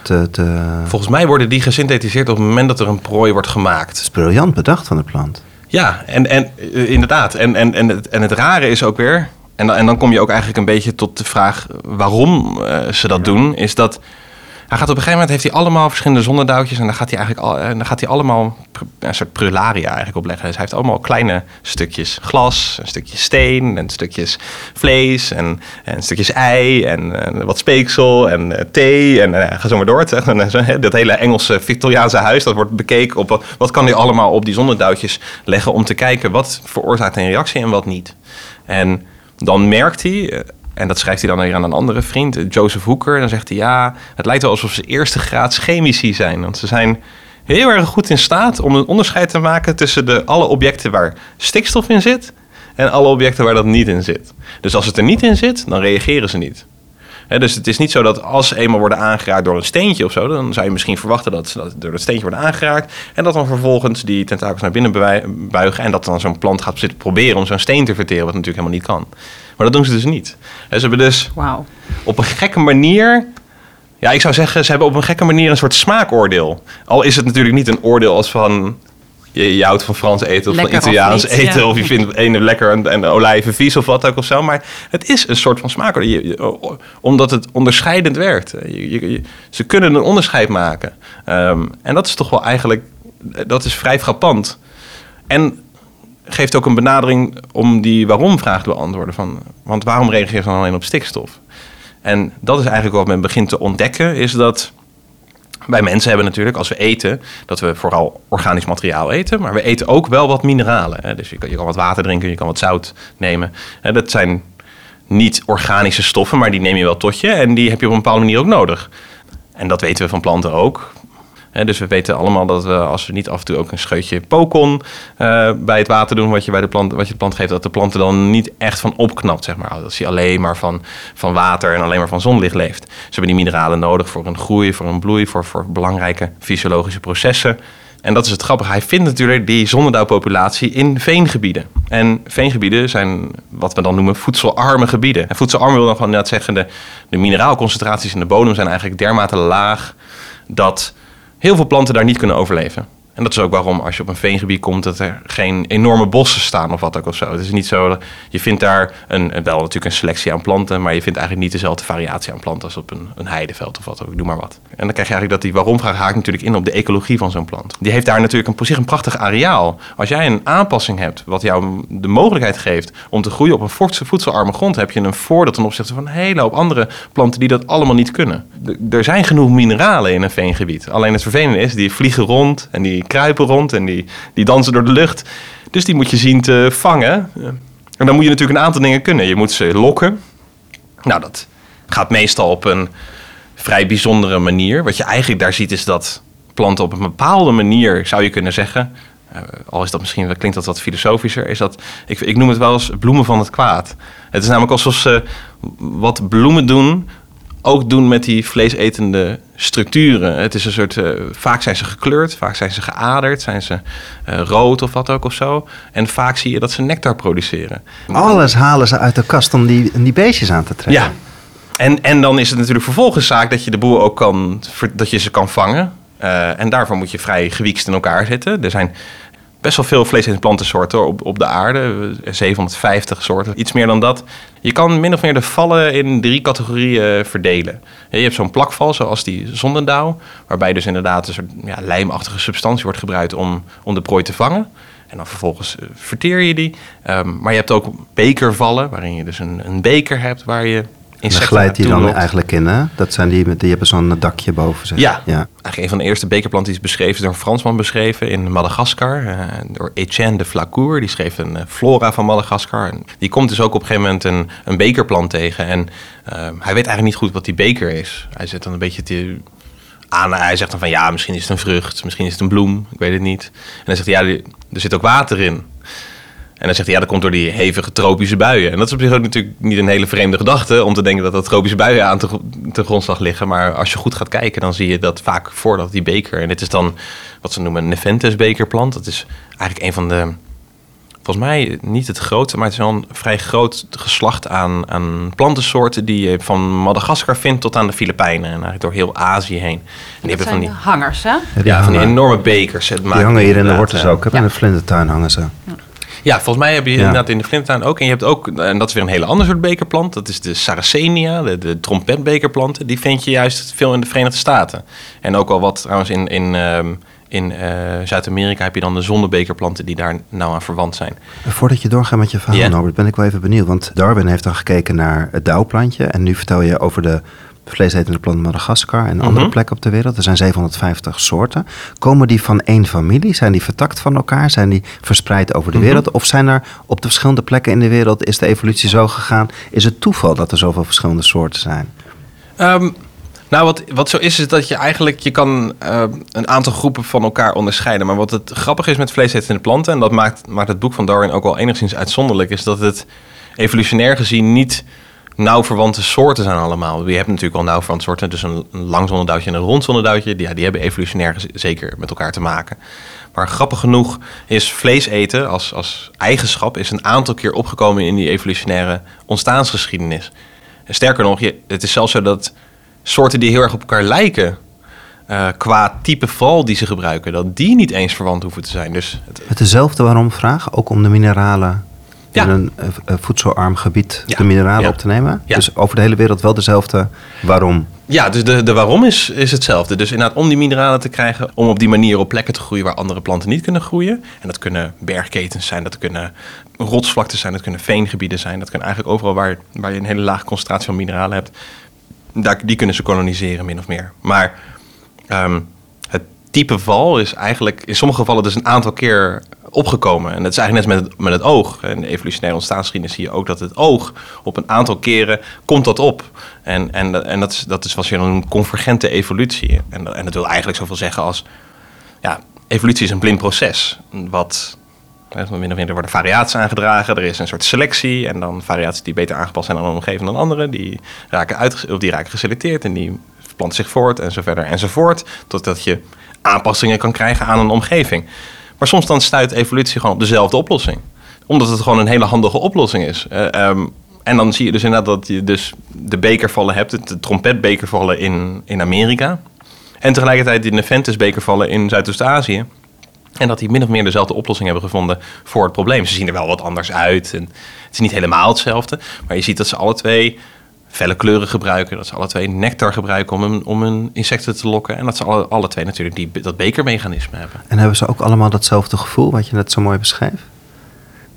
te, te... Volgens mij worden die gesynthetiseerd op het moment dat er een prooi wordt gemaakt. Het is briljant bedacht van de plant. Ja, en, en eh, inderdaad. En, en, en, het, en het rare is ook weer, en, en dan kom je ook eigenlijk een beetje tot de vraag waarom uh, ze dat doen, is dat hij gaat op een gegeven moment heeft hij allemaal verschillende zonnedauwtjes en dan gaat hij eigenlijk al, en eh, dan gaat hij allemaal een soort prularia eigenlijk opleggen. Dus hij heeft allemaal kleine stukjes glas, een stukje steen en stukjes vlees en, en stukjes ei en, wat speeksel en thee en uh, ga zo maar door. En, dat hele Engelse Victoriaanse huis dat wordt bekeken op wat kan hij allemaal op die zonnedauwtjes leggen om te kijken wat veroorzaakt een reactie en wat niet. En dan merkt hij en dat schrijft hij dan weer aan een andere vriend, Joseph Hooker. Dan zegt hij, ja, het lijkt wel alsof ze eerste graads chemici zijn. Want ze zijn heel erg goed in staat om een onderscheid te maken tussen de, alle objecten waar stikstof in zit en alle objecten waar dat niet in zit. Dus als het er niet in zit, dan reageren ze niet. Dus het is niet zo dat als ze eenmaal worden aangeraakt door een steentje of zo, dan zou je misschien verwachten dat ze door dat steentje worden aangeraakt en dat dan vervolgens die tentakels naar binnen buigen en dat dan zo'n plant gaat zitten proberen om zo'n steen te verteren, wat natuurlijk helemaal niet kan. Maar dat doen ze dus niet. ze hebben dus wow. op een gekke manier. Ja, ik zou zeggen, ze hebben op een gekke manier een soort smaakoordeel. Al is het natuurlijk niet een oordeel als van. Je, je houdt van Frans eten of van Italiaans eten. Of je vindt het ene lekker en, en olijven vies of wat ook of zo. Maar het is een soort van smaakoordeel. omdat het onderscheidend werkt. Je, ze kunnen een onderscheid maken. Um, en dat is toch wel eigenlijk. Dat is vrij frappant. En geeft ook een benadering om die waarom-vraag te beantwoorden. Van, want waarom reageert je dan alleen op stikstof? En dat is eigenlijk wat men begint te ontdekken, is dat wij mensen hebben natuurlijk, als we eten, dat we vooral organisch materiaal eten, maar we eten ook wel wat mineralen. Dus je kan, je kan wat water drinken, je kan wat zout nemen. Dat zijn niet organische stoffen, maar die neem je wel tot je en die heb je op een bepaalde manier ook nodig. En dat weten we van planten ook dus we weten allemaal dat we, als we niet af en toe ook een scheutje pokon uh, bij het water doen, wat je, bij de plant, wat je de plant geeft, dat de plant er dan niet echt van opknapt. Zeg maar. Dat hij alleen maar van, van water en alleen maar van zonlicht leeft. Ze hebben die mineralen nodig voor een groei, voor een bloei, voor, voor belangrijke fysiologische processen. En dat is het grappige. Hij vindt natuurlijk die zonnedauwpopulatie in veengebieden. En veengebieden zijn wat we dan noemen voedselarme gebieden. En voedselarm wil dan gewoon net zeggen, de, de mineraalconcentraties in de bodem zijn eigenlijk dermate laag dat heel veel planten daar niet kunnen overleven. En dat is ook waarom als je op een veengebied komt, dat er geen enorme bossen staan of wat ook of zo. Het is niet zo, je vindt daar een, wel natuurlijk een selectie aan planten, maar je vindt eigenlijk niet dezelfde variatie aan planten als op een, een heideveld of wat ook, doe maar wat. En dan krijg je eigenlijk dat die waarom-vraag haakt natuurlijk in op de ecologie van zo'n plant. Die heeft daar natuurlijk een, op zich een prachtig areaal. Als jij een aanpassing hebt wat jou de mogelijkheid geeft om te groeien op een voedselarme grond, heb je een voordeel ten opzichte van een hele hoop andere planten die dat allemaal niet kunnen. er zijn genoeg mineralen in een veengebied. Alleen het vervelende is, die vliegen rond en die kruipen rond en die, die dansen door de lucht. Dus die moet je zien te vangen. En dan moet je natuurlijk een aantal dingen kunnen. Je moet ze lokken. Nou, dat gaat meestal op een vrij bijzondere manier. Wat je eigenlijk daar ziet is dat planten op een bepaalde manier, zou je kunnen zeggen... Uh, al is dat misschien, klinkt dat wat filosofischer, is dat, ik, ik noem het wel eens bloemen van het kwaad. Het is namelijk alsof ze wat bloemen doen ook doen met die vleesetende structuren. Het is een soort, uh, vaak zijn ze gekleurd, vaak zijn ze geaderd, zijn ze uh, rood of wat ook of zo. En vaak zie je dat ze nectar produceren. Alles halen ze uit de kast om die, die beestjes aan te trekken. Ja. En, en dan is het natuurlijk vervolgens zaak dat je de boer ook kan, dat je ze kan vangen. Uh, en daarvoor moet je vrij gewiekst in elkaar zitten. Er zijn best wel veel vlees- en plantensoorten op, op de aarde. 750 soorten, iets meer dan dat. Je kan min of meer de vallen in drie categorieën verdelen. Je hebt zo'n plakval, zoals die zondendauw, waarbij dus inderdaad een soort ja, lijmachtige substantie wordt gebruikt om, om de prooi te vangen. En dan vervolgens eh, verteer je die. Um, maar je hebt ook bekervallen, waarin je dus een, een beker hebt waar je Insecten glijdt die dan eigenlijk in, hè? Dat zijn die, die hebben zo'n dakje boven zich. Ja, ja, eigenlijk een van de eerste bekerplanten die is beschreven, door een Fransman beschreven in Madagaskar. Uh, door Etienne de Flacour, die schreef een uh, flora van Madagaskar. En die komt dus ook op een gegeven moment een, een bekerplant tegen. En uh, hij weet eigenlijk niet goed wat die beker is. Hij zet dan een beetje te, aan, hij zegt dan van ja, misschien is het een vrucht, misschien is het een bloem, ik weet het niet. En dan zegt hij ja, er zit ook water in. En dan zegt hij, ja, dat komt door die hevige tropische buien. En dat is op zich ook natuurlijk niet een hele vreemde gedachte... om te denken dat dat tropische buien aan de grondslag liggen. Maar als je goed gaat kijken, dan zie je dat vaak voordat die beker... en dit is dan wat ze noemen een Nepenthes bekerplant. Dat is eigenlijk een van de... Volgens mij niet het grootste, maar het is wel een vrij groot geslacht aan, aan plantensoorten... die je van Madagaskar vindt tot aan de Filipijnen. En eigenlijk door heel Azië heen. En die hebben van die hangers, hè? Ja, van die enorme bekers. Het die hangen hier in de wortels ook. In de vlindertuin hangen ze. Ja. Ja, volgens mij heb je inderdaad in de Flintuin ook. En je hebt ook, en dat is weer een hele andere soort bekerplant. Dat is de Saracenia, de, de trompetbekerplanten. Die vind je juist veel in de Verenigde Staten. En ook al wat trouwens in, in, ehm, in uh, Zuid-Amerika heb je dan de zonnebekerplanten die daar nou aan verwant zijn. Voordat je doorgaat met je verhaal, yeah. Norbert, ben ik wel even benieuwd. Want Darwin heeft dan gekeken naar het dauwplantje. En nu vertel je over de vleesetende plant Madagaskar en andere mhm. plekken op de wereld. Er zijn 750 soorten. Komen die van één familie? Zijn die vertakt van elkaar? Zijn die verspreid over de mhm. wereld? Of zijn er op de verschillende plekken in de wereld, is de evolutie zo gegaan? Is het toeval dat er zoveel verschillende soorten zijn? Ehm, nou, wat, wat zo is, is dat je eigenlijk je kan uh, een aantal groepen van elkaar onderscheiden. Maar wat het grappige is met vleesetende planten, en dat maakt, maakt het boek van Darwin ook wel enigszins uitzonderlijk, is dat het evolutionair gezien niet nauw verwante soorten zijn allemaal. Je hebt natuurlijk al nauw verwante soorten, dus een, lang zonneduitje en een rond zonneduitje. Die, ja, die hebben evolutionair zeker met elkaar te maken. Maar grappig genoeg is vlees eten als, als eigenschap is een aantal keer opgekomen in die evolutionaire ontstaansgeschiedenis. En sterker nog, je, het is zelfs zo dat soorten die heel erg op elkaar lijken, uh, qua type val die ze gebruiken, dat die niet eens verwant hoeven te zijn. Dus het, Met dezelfde waarom vraag, ook om de mineralen in een uh, voedselarm gebied de mineralen op te nemen. Dus over de hele wereld wel dezelfde waarom. Ja, dus de, de waarom is, is hetzelfde. Dus inderdaad om die mineralen te krijgen, om op die manier op plekken te groeien waar andere planten niet kunnen groeien. En dat kunnen bergketens zijn, dat kunnen rotsvlaktes zijn, dat kunnen veengebieden zijn. Dat kan eigenlijk overal waar, waar je een hele lage concentratie van mineralen hebt. Daar, die kunnen ze koloniseren, min of meer. Maar um, het type val is eigenlijk in sommige gevallen dus een aantal keer opgekomen. En dat is eigenlijk net met het, met het oog. In de evolutionaire ontstaansgeschiedenis zie je ook dat het oog op een aantal keren komt dat op. En, en, en dat, is, dat is wat je dan een convergente evolutie. En, en dat wil eigenlijk zoveel zeggen als... Ja, evolutie is een blind proces. Wat min of meer, er worden variaties aangedragen, er is een soort selectie en dan variaties die beter aangepast zijn aan een omgeving dan andere, die raken, uit, of die raken geselecteerd en die planten zich voort en zo verder enzovoort, totdat je aanpassingen kan krijgen aan een omgeving. Maar soms dan stuit evolutie gewoon op dezelfde oplossing. Omdat het gewoon een hele handige oplossing is. Uh, um, en dan zie je dus inderdaad dat je dus de bekervallen hebt, de trompetbekervallen in, in Amerika. En tegelijkertijd de Nepenthes bekervallen in Zuidoost-Azië. En dat die min of meer dezelfde oplossing hebben gevonden voor het probleem. Ze zien er wel wat anders uit. En het is niet helemaal hetzelfde. Maar je ziet dat ze alle twee felle kleuren gebruiken. Dat ze alle twee nectar gebruiken om een, om een insecten te lokken. En dat ze alle, alle twee natuurlijk die, dat bekermechanisme hebben. En hebben ze ook allemaal datzelfde gevoel, wat je net zo mooi beschreef?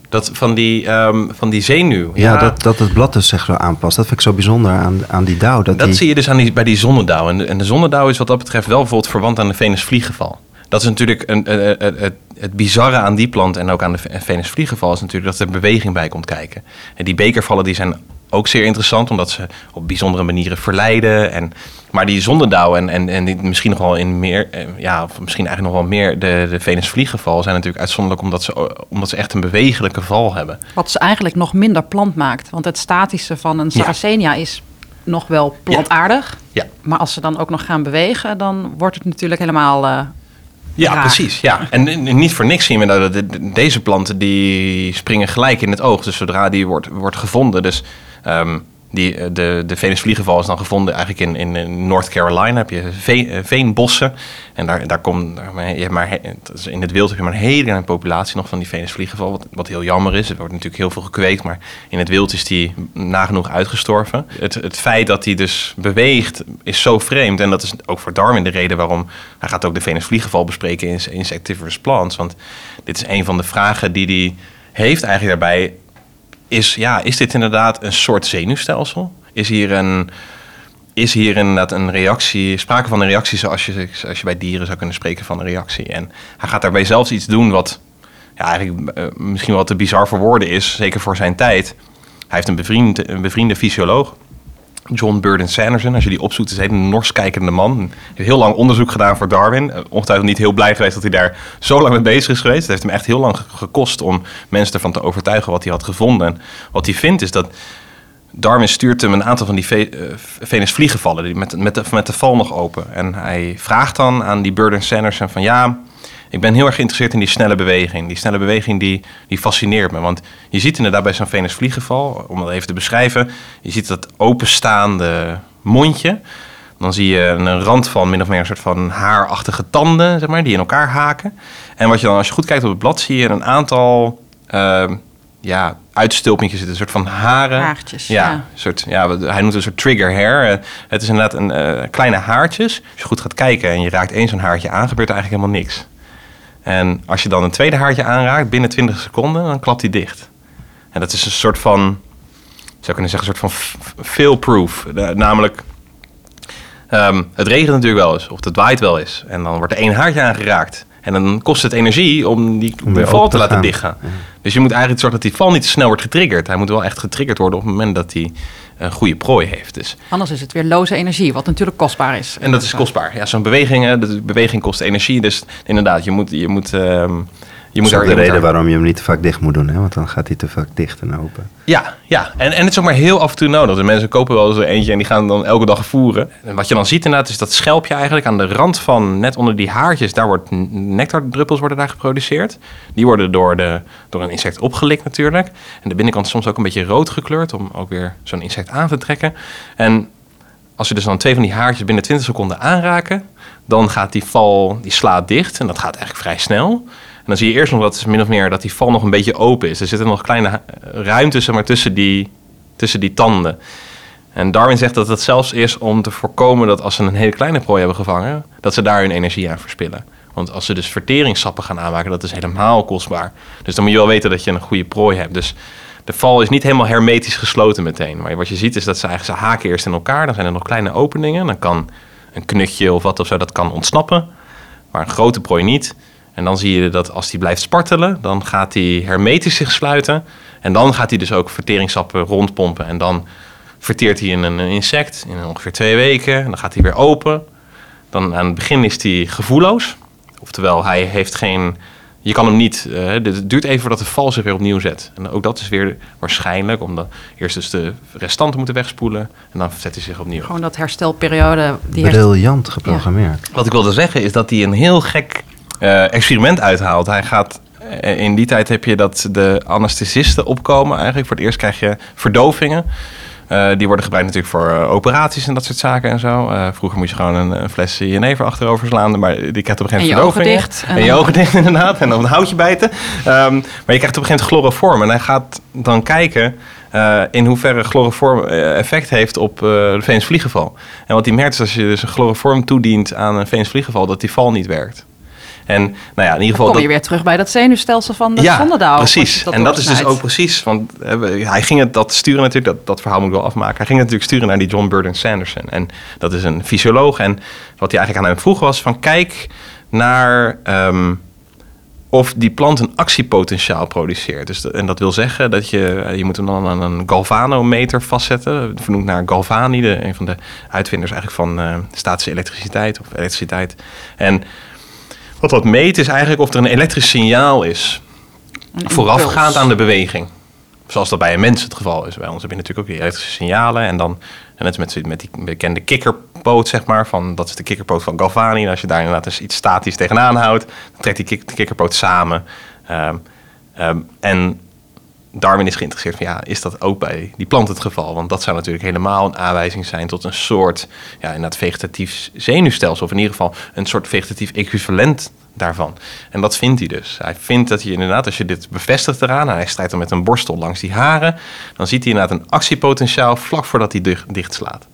Dat van die, um, van die zenuw. Ja, ja, Dat, dat het blad dus zich zo aanpast. Dat vind ik zo bijzonder aan, aan die dauw. Dat, dat zie je dus aan die, bij die zonnedauw. En de, en de zonnedauw is wat dat betreft wel bijvoorbeeld verwant aan de Venusvliegenval. Dat is natuurlijk een, het, het, het bizarre aan die plant en ook aan de Venusvliegenval is natuurlijk dat er beweging bij komt kijken. En die bekervallen die zijn ook zeer interessant, omdat ze op bijzondere manieren verleiden. En, maar die zondendauw en, en, en die misschien nog wel in meer, eh, ja, of misschien eigenlijk nog wel meer de, de Venusvliegenval zijn natuurlijk uitzonderlijk omdat ze, omdat ze echt een bewegelijke val hebben. Wat ze eigenlijk nog minder plant maakt. Want het statische van een Sarracenia is nog wel plantaardig. Ja. Maar als ze dan ook nog gaan bewegen, dan wordt het natuurlijk helemaal. Uh, ja, precies. Ja. En niet voor niks zien we dat deze planten die springen gelijk in het oog. Dus zodra die wordt, wordt gevonden. Dus Um, die, eh, de, de Venusvliegenval is dan gevonden eigenlijk in, in North Carolina. Heb je eh, veenbossen. En daar, daar komt, maar, in het wild heb je maar een hele kleine populatie nog van die Venusvliegenval. Wat, wat heel jammer is. Er wordt natuurlijk heel veel gekweekt. Maar in het wild is die nagenoeg uitgestorven. Het, het feit dat hij dus beweegt is zo vreemd. En dat is ook voor Darwin de reden waarom... Hij gaat ook de Venusvliegenval bespreken in Insectivorous Plants. Want dit is een van de vragen die hij heeft eigenlijk daarbij is, ja, is dit inderdaad een soort zenuwstelsel? Is hier een, is hier inderdaad een reactie, sprake van een reactie zoals je, als je bij dieren zou kunnen spreken van een reactie? En hij gaat daarbij zelfs iets doen wat ja, eigenlijk uh, misschien wel te bizar voor woorden is, zeker voor zijn tijd. Hij heeft een, bevriend, een bevriende fysioloog, John Burden Sanderson. Als je die opzoekt, is een Nors kijkende man. Hij heeft heel lang onderzoek gedaan voor Darwin. Eh, ongetwijfeld niet heel blij geweest dat hij daar zo lang mee bezig is geweest. Het heeft hem echt heel lang gekost om mensen ervan te overtuigen wat hij had gevonden. En wat hij vindt is dat Darwin stuurt hem een aantal van die ve uh, Venusvliegenvallen, met, met, de, met de val nog open. En hij vraagt dan aan die Burden Sanderson van ja, ik ben heel erg geïnteresseerd in die snelle beweging. Die snelle beweging die, die fascineert me. Want je ziet inderdaad bij zo'n Venusvliegenval, om dat even te beschrijven, je ziet dat openstaande mondje. Dan zie je een rand van min of meer een soort van haarachtige tanden, zeg maar, die in elkaar haken. En wat je dan, als je goed kijkt op het blad, zie je een aantal uh, ja, uitstulpingjes zitten, een soort van haren. Haartjes. Ja, ja. Soort, ja, hij noemt het een soort trigger hair. Uh, het is inderdaad een uh, kleine haartjes. Als je goed gaat kijken en je raakt één zo'n haartje aan, gebeurt er eigenlijk helemaal niks. En als je dan een tweede haartje aanraakt, binnen 20 seconden, dan klapt hij dicht. En dat is een soort van, zou kunnen zeggen, een soort van fail-proof. Namelijk, um, het regent natuurlijk wel eens, of het waait wel eens. En dan wordt er één haartje aangeraakt. En dan kost het energie om die, om val te, laten dichtgaan. Dus je moet eigenlijk zorgen dat die val niet te snel wordt getriggerd. Hij moet wel echt getriggerd worden op het moment dat hij een goede prooi heeft. Dus. Anders is het weer loze energie, wat natuurlijk kostbaar is. En dat is kostbaar. Ja, zo'n beweging, de beweging kost energie. Dus inderdaad, je moet, je moet um, je moet dat is de reden waarom je hem niet te vaak dicht moet doen, hè? want dan gaat hij te vaak dicht en open. Ja, ja. En, en het is ook maar heel af en toe nodig. De mensen kopen wel eens eentje en die gaan dan elke dag voeren. En wat je dan ziet inderdaad is dat schelpje eigenlijk aan de rand van, net onder die haartjes, daar wordt nectardruppels worden daar geproduceerd. Die worden door, de, door een insect opgelikt natuurlijk. En de binnenkant is soms ook een beetje rood gekleurd om ook weer zo'n insect aan te trekken. En als je dus dan twee van die haartjes binnen 20 seconden aanraken, dan gaat die val, die slaat dicht en dat gaat eigenlijk vrij snel dan zie je eerst nog dat min of meer dat die val nog een beetje open is. Er zitten nog kleine ruimtes maar, tussen, die, tussen die tanden. En Darwin zegt dat het zelfs is om te voorkomen dat als ze een hele kleine prooi hebben gevangen, dat ze daar hun energie aan verspillen. Want als ze dus verteringssappen gaan aanmaken, dat is helemaal kostbaar. Dus dan moet je wel weten dat je een goede prooi hebt. Dus de val is niet helemaal hermetisch gesloten meteen. Maar wat je ziet is dat ze eigenlijk ze haken eerst in elkaar. Dan zijn er nog kleine openingen. Dan kan een knutje of wat of zo dat kan ontsnappen. Maar een grote prooi niet. En dan zie je dat als die blijft spartelen, dan gaat die hermetisch zich sluiten. En dan gaat hij dus ook verteringssappen rondpompen. En dan verteert hij in een insect in ongeveer twee weken. En dan gaat hij weer open. Dan aan het begin is hij gevoelloos. Oftewel, hij heeft geen. Je kan hem niet. Uh, het duurt even voordat de val zich weer opnieuw zet. En ook dat is weer waarschijnlijk, omdat eerst dus de restanten moeten wegspoelen. En dan zet hij zich opnieuw. Gewoon dat herstelperiode. Die Briljant geprogrammeerd. Wat ik wilde zeggen is dat hij een heel gek uh, experiment uithaalt. Hij gaat eh, in die tijd heb je dat de anesthesisten opkomen eigenlijk. Voor het eerst krijg je verdovingen. Uh, die worden gebruikt natuurlijk voor operaties en dat soort zaken en zo. Vroeger moest je gewoon een, een fles jenever achterover slaan, maar die krijgt op een gegeven moment verdoving. dicht. En, en je ogen dicht inderdaad, en dan een houtje bijten. Um, maar je krijgt op een gegeven moment chloroform en hij gaat dan kijken uh, in hoeverre chloroform effect heeft op uh, de venusvliegenval. En wat hij merkt is als je dus een chloroform toedient aan een venusvliegenval, dat die val niet werkt. En nou ja, in ieder geval. Dan kom je weer terug bij dat zenuwstelsel van de ja, zonnedaal. Precies. en dat is dus ook precies. Want hij ging het dat sturen natuurlijk, dat, dat verhaal moet ik wel afmaken. Hij ging het natuurlijk sturen naar die John Burden Sanderson. En dat is een fysioloog. En wat hij eigenlijk aan hem vroeg was: van kijk naar. Um, of die plant een actiepotentiaal produceert. Dus en dat wil zeggen dat je, je moet hem dan aan een galvanometer vastzetten, vernoemd naar Galvani, de, een van de uitvinders eigenlijk van uh, statische elektriciteit of elektriciteit. En wat dat meet is eigenlijk of er een elektrisch signaal is. Voorafgaand aan de beweging. Zoals dat bij een mens het geval is. Bij ons heb je natuurlijk ook die elektrische signalen. En dan, en net met, met die bekende kikkerpoot, zeg maar. Van, dat is de kikkerpoot van Galvani. En als je daar inderdaad eens iets statisch tegenaan houdt, dan trekt die kik, kikkerpoot samen. Um, um, en Darwin is geïnteresseerd van ja, is dat ook bij die plant het geval? Want dat zou natuurlijk helemaal een aanwijzing zijn tot een soort, ja, inderdaad vegetatief zenuwstelsel. Of in ieder geval een soort vegetatief equivalent daarvan. En dat vindt hij dus. Hij vindt dat je inderdaad, als je dit bevestigt eraan, en hij strijdt dan met een borstel langs die haren, dan ziet hij inderdaad een actiepotentiaal vlak voordat hij dicht, slaat.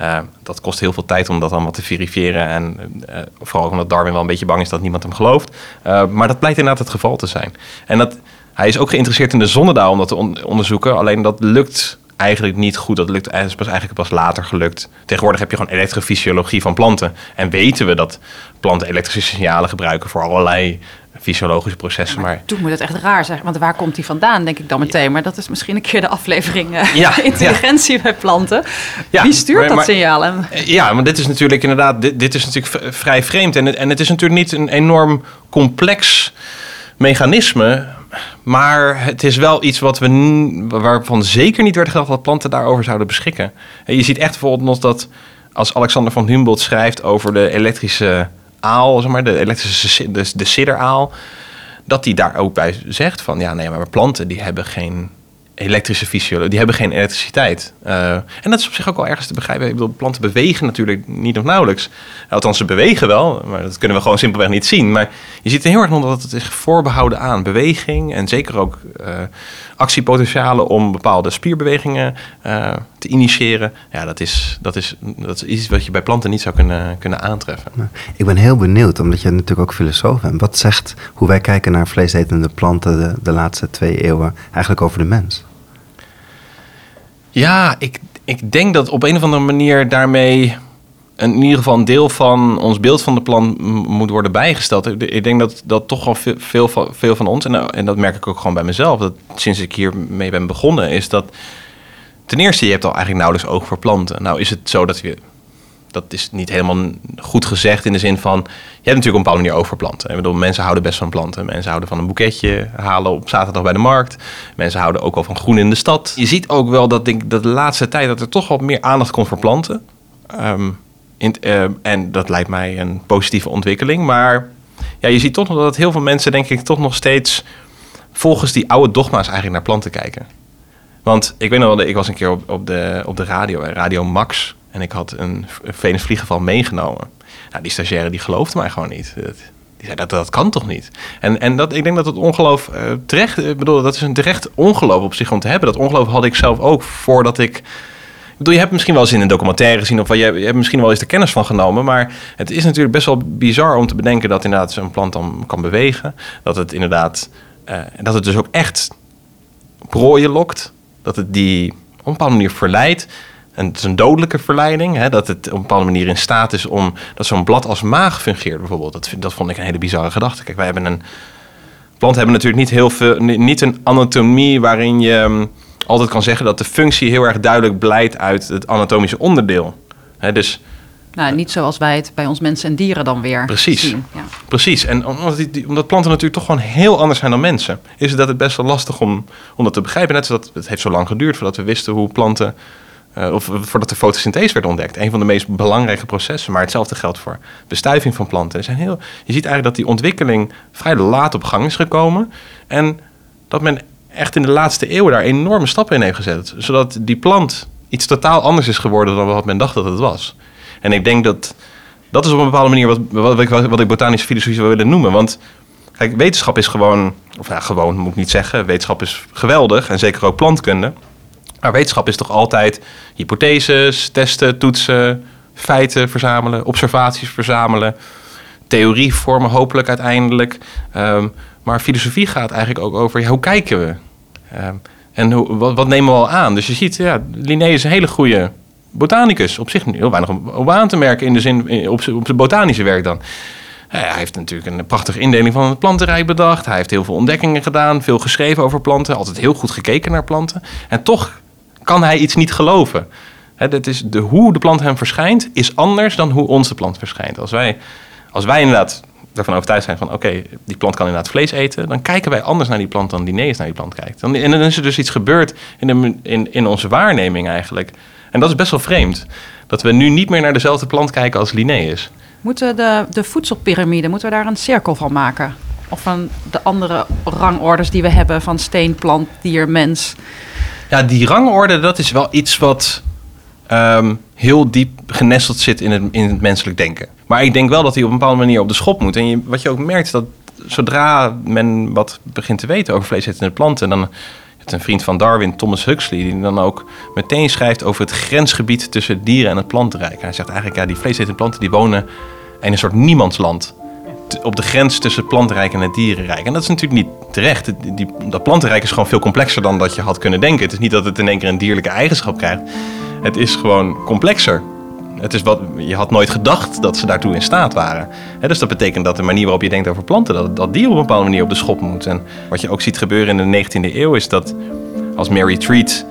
Uh, dat kost heel veel tijd om dat allemaal te verifiëren. En uh, vooral omdat Darwin wel een beetje bang is dat niemand hem gelooft. Uh, maar dat blijkt inderdaad het geval te zijn. En dat, hij is ook geïnteresseerd in de zonnedaal om dat te onderzoeken. Alleen dat lukt eigenlijk niet goed. Dat lukt is pas eigenlijk pas later gelukt. Tegenwoordig heb je gewoon elektrofysiologie van planten. En weten we dat planten elektrische signalen gebruiken voor allerlei fysiologische processen. maar, toen moet het echt raar zijn. Want waar komt die vandaan, denk ik dan meteen. Maar dat is misschien een keer de aflevering uh, ja, intelligentie bij planten. Wie stuurt dat signaal? Ja, maar dit is natuurlijk inderdaad, dit, dit is natuurlijk vrij vreemd. En, en het is natuurlijk niet een enorm complex mechanisme. Maar het is wel iets wat we, waarvan zeker niet werd gedacht dat planten daarover zouden beschikken. En je ziet echt bijvoorbeeld nog dat als Alexander van Humboldt schrijft over de elektrische aal, zeg maar, de elektrische de, de sidderaal, dat hij daar ook bij zegt van ja, nee, maar planten die hebben geen elektrische fysiologie, die hebben geen elektriciteit. Uh, en dat is op zich ook wel ergens te begrijpen. Ik bedoel, planten bewegen natuurlijk niet of nauwelijks. Althans, ze bewegen wel, maar dat kunnen we gewoon simpelweg niet zien. Maar je ziet heel erg nog dat het is voorbehouden aan beweging en zeker ook uh, actiepotentialen om bepaalde spierbewegingen uh, te initiëren. Ja, dat is, dat, is, dat is iets wat je bij planten niet zou kunnen, kunnen aantreffen. Ik ben heel benieuwd, omdat je natuurlijk ook filosoof bent. Wat zegt hoe wij kijken naar vleesetende planten de, de laatste twee eeuwen eigenlijk over de mens? Ja, ik, ik denk dat op een of andere manier daarmee in ieder geval een deel van ons beeld van de plan moet worden bijgesteld. Ik denk dat, dat toch al veel, veel, veel van ons, en, en dat merk ik ook gewoon bij mezelf, dat sinds ik hiermee ben begonnen, is dat ten eerste, je hebt al eigenlijk nauwelijks oog voor planten. Nou is het zo dat je dat is niet helemaal goed gezegd in de zin van... je hebt natuurlijk op een bepaalde manier over planten. Ik bedoel, mensen houden best van planten. Mensen houden van een boeketje halen op zaterdag bij de markt. Mensen houden ook wel van groen in de stad. Je ziet ook wel dat, denk, dat de laatste tijd dat er toch wat meer aandacht komt voor planten. Um, in, uh, en dat lijkt mij een positieve ontwikkeling. Maar ja, je ziet toch nog dat heel veel mensen, denk ik, toch nog steeds... volgens die oude dogma's eigenlijk naar planten kijken. Want ik weet nog wel, ik was een keer op, op, de, op de radio, Radio Max en ik had een Venus vliegenval meegenomen. Nou, die stagiaire die geloofde mij gewoon niet. Die zei, dat, dat kan toch niet? En, en dat, ik denk dat het ongeloof uh, terecht... Bedoel, dat is een terecht ongeloof op zich om te hebben. Dat ongeloof had ik zelf ook voordat ik... Ik bedoel, je hebt misschien wel eens in een documentaire gezien... of je, je hebt misschien wel eens de kennis van genomen... maar het is natuurlijk best wel bizar om te bedenken... dat inderdaad zo'n plant dan kan bewegen. Dat het inderdaad... Uh, dat het dus ook echt prooien lokt. Dat het die op een bepaalde manier verleidt. En het is een dodelijke verleiding. Hè, dat het op een bepaalde manier in staat is om... dat zo'n blad als maag fungeert bijvoorbeeld. Dat, dat vond ik een hele bizarre gedachte. Kijk, wij hebben een... Planten hebben natuurlijk niet heel veel... niet een anatomie waarin je um, altijd kan zeggen... dat de functie heel erg duidelijk blijkt uit het anatomische onderdeel. Hè, dus... Nou, niet zoals wij het bij ons mensen en dieren dan weer Precies. zien. Ja. Precies. En omdat, die, omdat planten natuurlijk toch gewoon heel anders zijn dan mensen... is het dat het best wel lastig om, om dat te begrijpen. Net zoals het heeft zo lang geduurd voordat we wisten hoe planten uh, of voordat de fotosynthese werd ontdekt. Een van de meest belangrijke processen. Maar hetzelfde geldt voor bestuiving van planten. Er zijn heel, je ziet eigenlijk dat die ontwikkeling vrij laat op gang is gekomen. En dat men echt in de laatste eeuwen daar enorme stappen in heeft gezet. Zodat die plant iets totaal anders is geworden dan wat men dacht dat het was. En ik denk dat dat is op een bepaalde manier wat, wat, ik, wat ik botanische filosofie zou willen noemen. Want kijk, wetenschap is gewoon, of nou gewoon moet ik niet zeggen, wetenschap is geweldig en zeker ook plantkunde. Maar wetenschap is toch altijd hypotheses, testen, toetsen, feiten verzamelen, observaties verzamelen, theorie vormen hopelijk uiteindelijk. Ehm, maar filosofie gaat eigenlijk ook over hoe kijken we? Um, en hoe, wat, nemen we al aan? Dus je ziet, ja, Linné is een hele goede botanicus. Op zich heel weinig om, aan te merken in de zin op zijn botanische werk dan. Hij heeft natuurlijk een prachtige indeling van het plantenrijk bedacht. Hij heeft heel veel ontdekkingen gedaan, veel geschreven over planten, altijd heel goed gekeken naar planten. En toch kan hij iets niet geloven. dat is de, hoe de plant hem verschijnt, is anders dan hoe onze plant verschijnt. Als wij, als wij inderdaad ervan overtuigd zijn van oké, die plant kan inderdaad vlees eten, dan kijken wij anders naar die plant dan Linnaeus naar die plant kijkt. Dan, en dan is er dus iets gebeurd in, in, in onze waarneming eigenlijk. En dat is best wel vreemd. Dat we nu niet meer naar dezelfde plant kijken als Linnaeus. Moeten de, de voedselpyramide, moeten we daar een cirkel van maken? Of van de andere rangorders die we hebben van steen, plant, dier, mens? Ja, die rangorde, dat is wel iets wat ehm, heel diep genesteld zit in het, in het menselijk denken. Maar ik denk wel dat hij op een bepaalde manier op de schop moet. En je, wat je ook merkt, dat zodra men wat begint te weten over vleesetende planten, dan het een vriend van Darwin, Thomas Huxley, die dan ook meteen schrijft over het grensgebied tussen dieren en het plantenrijk. Hij zegt eigenlijk, ja, die vleesetende planten die wonen in een soort niemandsland. Op de grens tussen plantenrijk en het dierenrijk. En dat is natuurlijk niet terecht. Die, dat plantenrijk is gewoon veel complexer dan dat je had kunnen denken. Het is niet dat het in één keer een dierlijke eigenschap krijgt. Het is gewoon complexer. Het is wat, je had nooit gedacht dat ze daartoe in staat waren. dus dat betekent dat de manier waarop je denkt over planten, dat, dat die op een bepaalde manier op de schop moet. En wat je ook ziet gebeuren in de 19e eeuw is dat als Mary Treat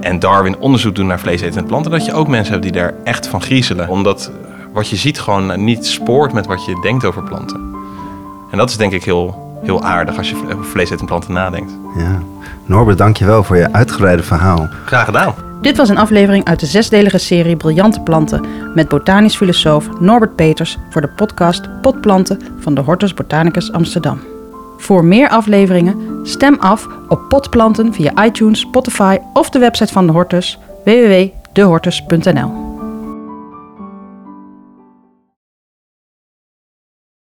en, Darwin onderzoek doen naar vleesetende planten, dat je ook mensen hebt die daar echt van griezelen. Omdat wat je ziet gewoon niet spoort met wat je denkt over planten. En dat is denk ik heel, heel aardig als je over vleesetende planten nadenkt. Ja. Norbert, dankjewel voor je uitgebreide verhaal. Graag gedaan. Dit was een aflevering uit de zesdelige serie Briljante Planten met botanisch filosoof Norbert Peters voor de podcast Potplanten van de Hortus Botanicus Amsterdam. Voor meer afleveringen stem af op potplanten via iTunes, Spotify of de website van de Hortus www.dehortus.nl.